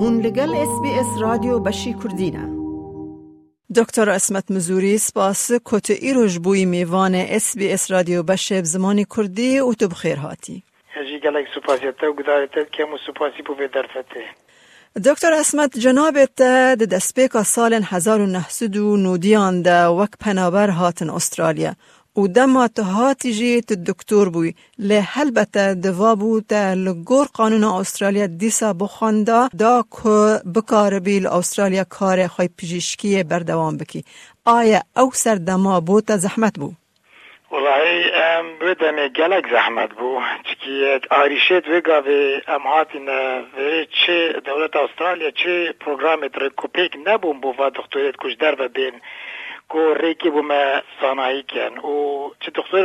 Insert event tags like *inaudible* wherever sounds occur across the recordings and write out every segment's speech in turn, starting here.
هون لگل اس بی اس رادیو بشی کردینه دکتر اسمت مزوری سپاس. کت ایروش بوی میوان اس بی اس رادیو بشه زمانی کردی و تو بخیر هاتی. هجی گلک سپاسیتا و گدارتت که مو سپاسی بو درفته دکتر اسمت جنابت د دسپیکا سال 1990 ده وک پنابر هاتن استرالیا. و دما هاتی جیت دکتر بوی لی هلبت دوا بود لگور قانون استرالیا دیسا بخونده دا که بکار بیل استرالیا کار خوی پزشکی بردوام بکی. آیا او سر دما بود زحمت بود؟ والله ام بدم گلک زحمت بو چکی آریشت و ام هاتین و چه دولت استرالیا چه پروگرام در کوپیک نبوم بو و دکتوریت کش در و بین کو ریکی بوما صناعي كان و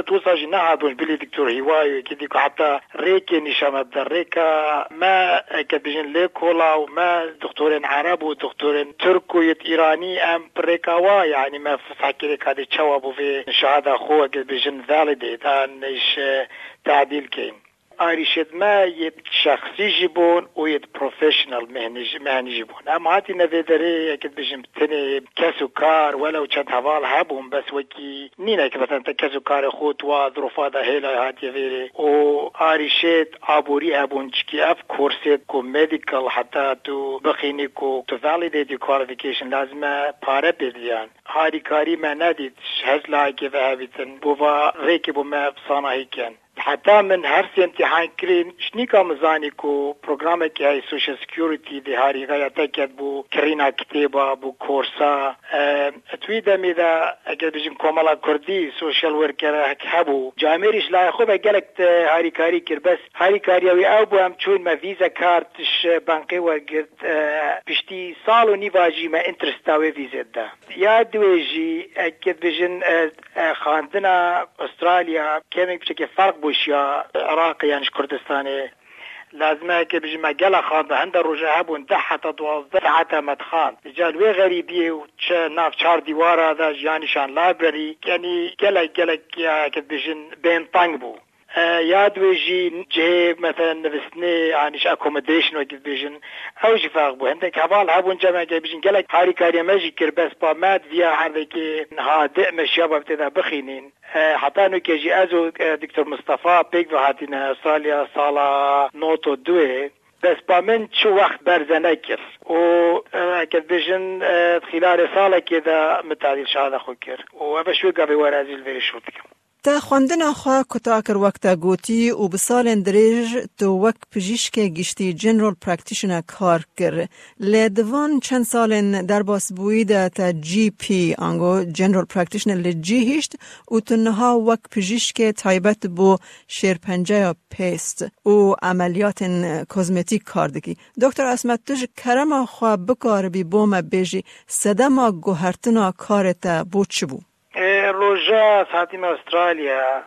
توصل جي نعدون بلي دكتور هواي كي حتى ريكي نشامة ريكا ما كبجن ليكولا وما دكتورين عرب ودكتورين تركو يت ايراني ام بريكاوا يعني ما فسحكي لك هذه تشوابو في شهادة اخوة كبجن فاليديت ان إيش تعديل كين آریشت ما یت شخصی جبون و یت پروفیشنال مهنی جبون أما هاتی نویدره اکد بجم تنه کسو کار ولو چند حوال هبون بس وکی نینا که مثلا کسو کار خود و ظروفا ده هیلا هاتی ویره و آریشت عبوری هبون چکی أف کورست کو مدیکل حتی تو بخینی کو تو validated your qualification لازمة پاره بدیان هاری کاری ما ندید هزلا که و هبیتن بوا ریکی بو ما صانعی کن حتی من هر څه امتحان کریم شنیکم زانی کو پروگرام کې هاي سوشل سکیورټي د هاري غیاته کې بو کرینا کتابه بو کورسا توی د می دا اگر بجیم کومالا کوردی سوشل ورکر هکبو جامریش لای خو به گلکت هاري کاری کر بس هاري کاری او او بو هم چون ما ویزا کارتش بانکی ورگرد پشتی سال و نیواجی ما انترستا و ویزا ده یا دویجی اگر بجین خاندنا استراليا كيمك بشكل فرق بوشيا عراق يعني كردستاني لازمه که بجمع گلا خان به هنده روژه هبون ده حتی دوازده ساعت مدخان. جال وی غریبیه و چه ناف چار دیواره دا جانشان لایبرری یعنی گلا گلا که بجن بین تنگ بو یاد ویجی جه مثلا نفسني عنيش اكوموديشن وكيف بيجن أو جي فاق بو. هندك هبال هبون جمع بيجن. قالك هاري كاري ماجي كر بس با ماد فيا هذيك هادئ مشيابا بتدا بخينين. حتى انه كيجي أزو دكتور مصطفى بيك هاتينا استراليا صالا نوتو دوي. بس با من شو وقت برزنه كر و كد بيجن خلال سالة كده متعديل شهادة خو كر و شوي قبل ورازي الفيري شوت كم تا خواندن خوا کتا کر وقتا گوتی و بسال دریج تو وک پجیشک گشتی جنرال پرکتیشنر کار کر. لدوان چند سال در باس بوید تا جی پی آنگو جنرال پرکتیشنر لجی هشت و تنها وک پجیشک تایبت بو شیرپنجه پیست و عملیات کوزمتیک کار دکی. دکتر اسمت توش کرم خوا بکار بی بوم بیجی سدما گوهرتنا کارتا بو چی بو؟ روژا ساعتیم استرالیا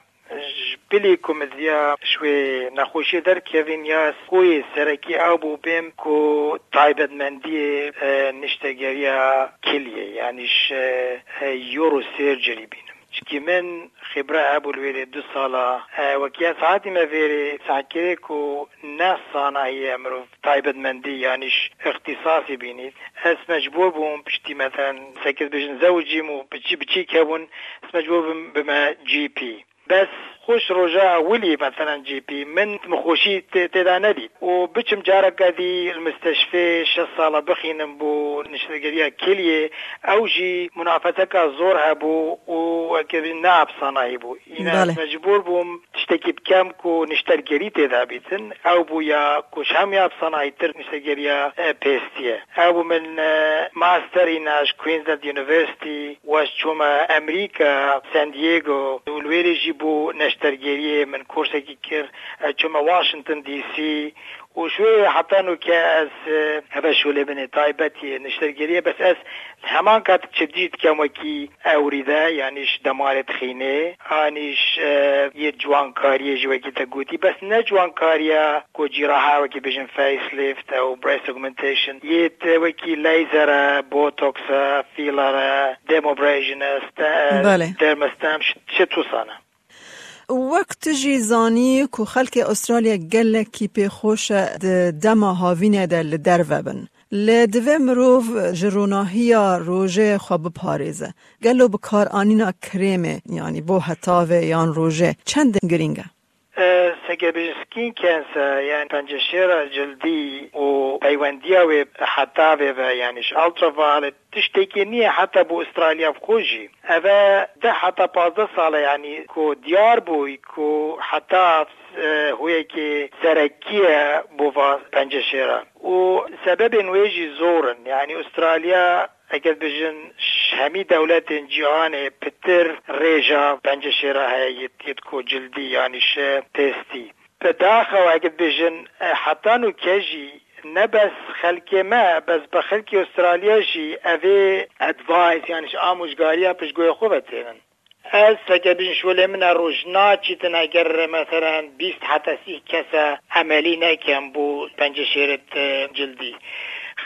بلی کومدیا شوی نخوشی در کوین یا خوی سرکی أو بو بیم کو تایبت مندی نشتگریا کلیه یعنیش یورو سیرجری بینم چکی من خبرة أبو الویری دو سالا. وکیا ساعتی ما ویری ساکره کو نه صانعی امرو تایبت مندی یعنیش اختصاصی بینید أس مجبور بوم پشتی مثلا سکت بجن زوجیم و بچی بچی کبون أس مجبور بوم بما جی پی بس خوش رجاء ولي مثلا جي بي من مخوشي تدا ندي وبچم جارك دي المستشفى شصالة صالة بخين بو نشتغليا كلية أو جي منافسك زورها بو وكذا ناب صناعي بو إنا مجبور بوم تشتكي بكام كو نشتغلي تدا بيتن أو بو يا كوش هم ياب صناعي تر نشتغليا بيستيا أو من ماستر إناش كوينزلاند يونيفرسيتي واش چوما أمريكا سان دييغو والويري جيبو نشت نشترگیری من کورسێکی کرد چۆمە واشنگتن دی سی و شوێ حتانو کە ئەس هەبە شولێ بنێ تایبەتی نیشتەرگەریە بەس ئەس هەمان کات چ دیت کەمەکی ئەوریدا یانیش دەمارێت خینێ ئانیش یە جوانکاریە ژوەکی تەگوتی بەس نە جوانکاریە کۆجیڕەهاوەکی بژن فیس لفت ئەو برسگمنتیشن یت وەکی لیزەرە بۆتۆکسە فیلەرە دمۆبرژنست دەرمەستەم چ تووسانە وقت تژی زانی کو گل کی پی خوش دەما هاوین دل در وبن لە دوێ مرۆڤ ji روژه ڕۆژێ پاریزه گلو بکار آنینا کریمه یعنی بو حتاوه یان روژه چند گرینگه؟ سكابيسكين كانسا يعني بنجشيرا جلدي و بيوانديا و حتى يعني الترا فايلت تشتكي نية حتى بو استراليا بخوجي اذا ده حتى بازده سالة يعني كو ديار بوي كو حتى هوی که سرکیه بوفا پنجشیره و سبب نویجی زورن یعنی استرالیا اگه بجن همی دولت جهان پتر ریجا پنج شیره های یت یت کو جلدی یعنی ش تستی. به داخل و اگر بجن حتی نو کجی نه بس خلک ما بس به خلک استرالیا جی اوی ادوایز یعنی شه آموشگاری ها پش گوی خوب اتیرن از اگر بجن شوله من روشنا چیتن اگر مثلا 20 حتی سی کسا عملی نکم بو پنج جلدی.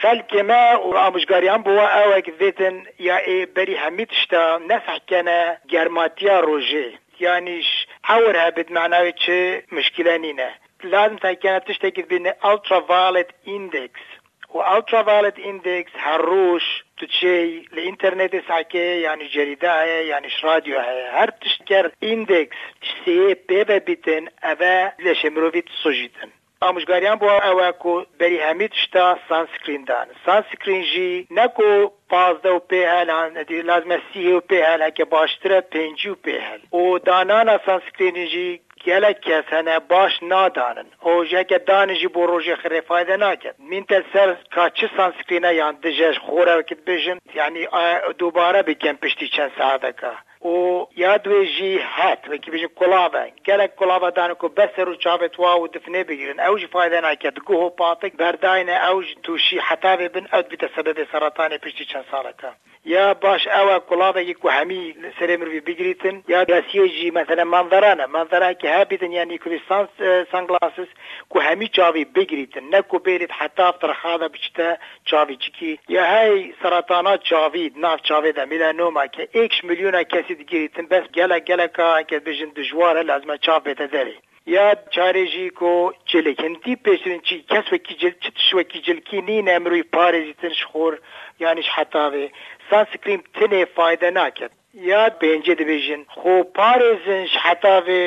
بو بنجشيرة جلدي خلق ما وامشگاریان بوا او كذيتن يا اي بري هميت شتا نفع كان جرماتيا روجي يعني حورها بمعنى چه مشكلة نينه لازم تاكينا تشتكي بين ultra violet index والترافايلت اندكس هروش تشي الانترنت ساكي يعني جريدة هي يعني راديو هي هر تشكر اندكس سي بيبا بيتن اوا لشمروفيت سوجيتن آموزگاریان بو او کو بری همید شتا سانسکرین دان سانسکرین جی نکو پازده و پیهل لازم سیه و پیهل هکه باشتره پنجی و پیهل و دانانا سانسکرین جی gelek kes hene baş nadanin o jeke danijî bo rojê xirê fayde naket min te ser ka çi sanskrîne yan dijej xora kit bijin yani dubare bikin piştî çend saeteka و یاد وی جی هات و کی بجی کلاو گله کلاو دان کو بسر و چابت وا و دفنه بگیرن. اوج فایده نا کی پاتک برداین اوج توشی حتا بن اد بت سبب سرطان پشت چن سالکا یا باش ئەوە کوڵاڵێکی کوحەمی سرێ مروی بگریتن یا داسیێژی مثلەن مانزارانە مانزاراکی هابیتن یانی کوردستان سانگلاسس کوهەمی چاوی بگریتن. نەکو بێریت حتا ترخادا بچتە چاوی چکی. یا هەی سەرانە چاوی ناف چاوێ دا میلا نۆما کە ئێکش میلیۆنە کەسی دگیریتن بەس گەلە گەلەکە کە بژن دژوارە لازمە چاو بێتە دەری یا چارێژی کۆ جلێکندی پێشترین چی کەس وەکی جل چ شوەکی جلکی نین ئەمروی پارێزیتن خۆر یانیش حتاوێ سانسکریم تنێ فایدە ناکرد یاد بینجه دبیجن خو پارێزنش حتاوێ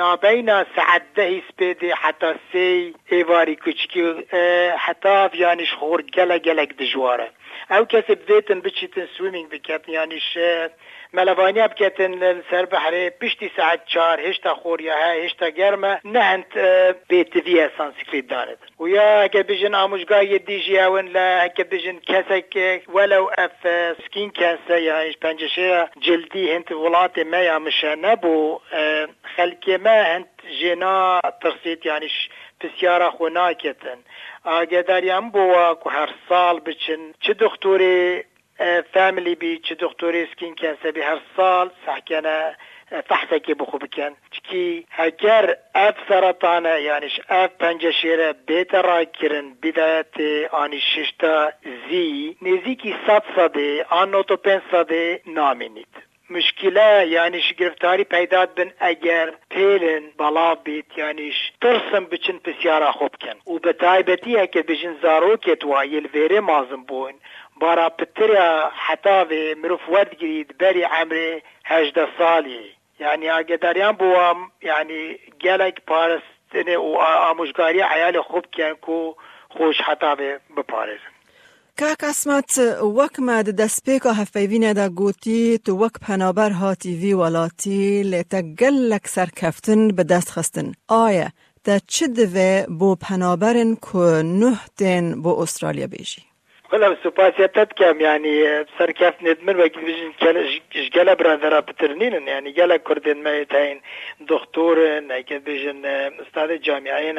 نابینا سعد دهی سپێدێ حتا سێ ئێواری کوچکی حتاف یانیش خۆر گەلە گەلک دژوارە ئەو کەسێ بێتن بچیتن سویمینگ بکەت یانیش ملوانیا بکتن سر بحری پشتی ساعت چار هشتا خوریا ها هشتا گرمه نهند بیتوی سانسکریت دارد. و یا اگه بجن آموزگاه دیجی اون لا اگه بجن کسک ولو اف سکین کانسر یا پنجشه جلدی هند ولات ما یا مشه نبو خلکی ما هند جنا ترسيت يعني بسيارة خو ناكتن آگداریم بوا که هر سال بچن چه دکتوری فاميلي بي چه دكتوري سكين كانسر بي هر سال سحكنا فحصك بخو بكن چكي هكر اف سرطانه يعني اف پنجشيره بيت را كرن بدايت آني ششتا زي نزيكي صد صده آن نوتو پن صده نامينيد مشکله یعنیش گرفتاری پیدا بن اگر پیلن بلا بیت یعنیش ترسم بچن پسیارا خوب کن. و به تایبتی که بجن زاروکت وایل ویره مازم بون. بارا بتريا حتى في مروف وردگرید بری عمر هجده سالی يعني اگداریان بو يعني گلک پارستنه و آموزگاری عیال خوب کن خوش حتا بپارزن که قسمت وک مد دست پیکا هفیوینه دا گوتی تو وک پنابر هاتی وی ولاتی لیتا گلک سرکفتن به دست خستن. آیا دا چه دوه بو پنابرن که نه دین بو استرالیا بیجی؟ ولا سوباسيتات كام يعني سركاف ندمن وكي بيجن جلا برادرا بترنين يعني جلا كردين ما يتاين دكتور نايك بيجن استاذ جامعين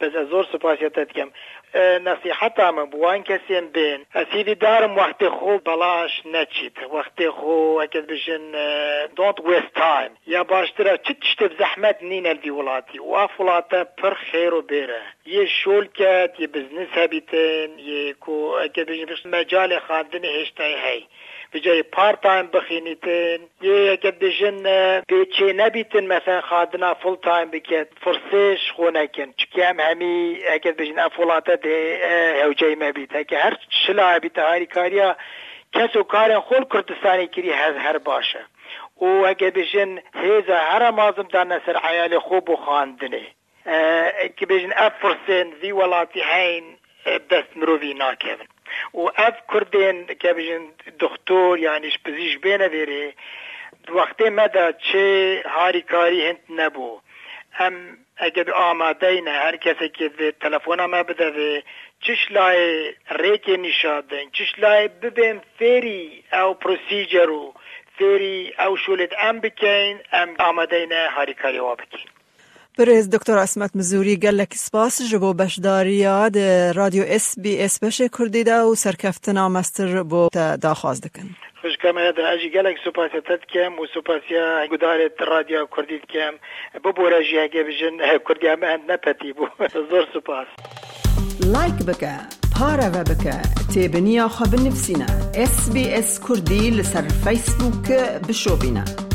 بس ازور سوباسيتات كام نصيحتا من بوان كسين بين سيدي دارم وقت خو بلاش نتشيت وقت خو اكد بجن دونت ويست تايم يا باشترا تشتف زحمت نين الدي ولاتي وافولاتا پر خير وبيره يه شولكات يه بزنس هابيتين يه كو اكد بجن مجال خاندني هشتاي هاي بجای پارت تایم بخینیتن یه اگه بجن بیچه نبیتن مثلا خادنا فول تایم بکت فرسش خونکن چکی هم همی اگه بجن افولاتا ده هوجای مبیت اگه هر شلا بیت هاری کاریا کسو کارن خول کردستانی کری هز هر باشه و اگه بجن هیزا هر مازم دانه سر عیال خوب و خاندنه که بجن افرسن وی ولاتی هین دست مروی ناکevin و ev Kurdên kebijin doktor yani pizîş bêne verê wextê me de çê harîkarî hint nebû em eger amadeyne her kesekê vê telefona me bide vê çişlayê rêkê nîşadin çişlayê bibên fêrî ew procedure û fêrî ew şûlêt em bikein em amadeyne harîkarî wa bikîn برز دکتر اسمت مزوری گلک سپاس جبو بشداریا ده رادیو اس بی اس بشه کردی ده و سرکفتنا مستر بو داخواز دکن. خوش کم ده اجی گلک سپاسیتت کم و سپاسیا گدارت رادیو کردید کم. بو بو رجی اگه بجن کردی هم اند نپتی بو. *laughs* زور سپاس. لایک بکه پارا و بکه تیبنیا خواب نفسینا اس بی اس کردی لسر فیسبوک بشو بینا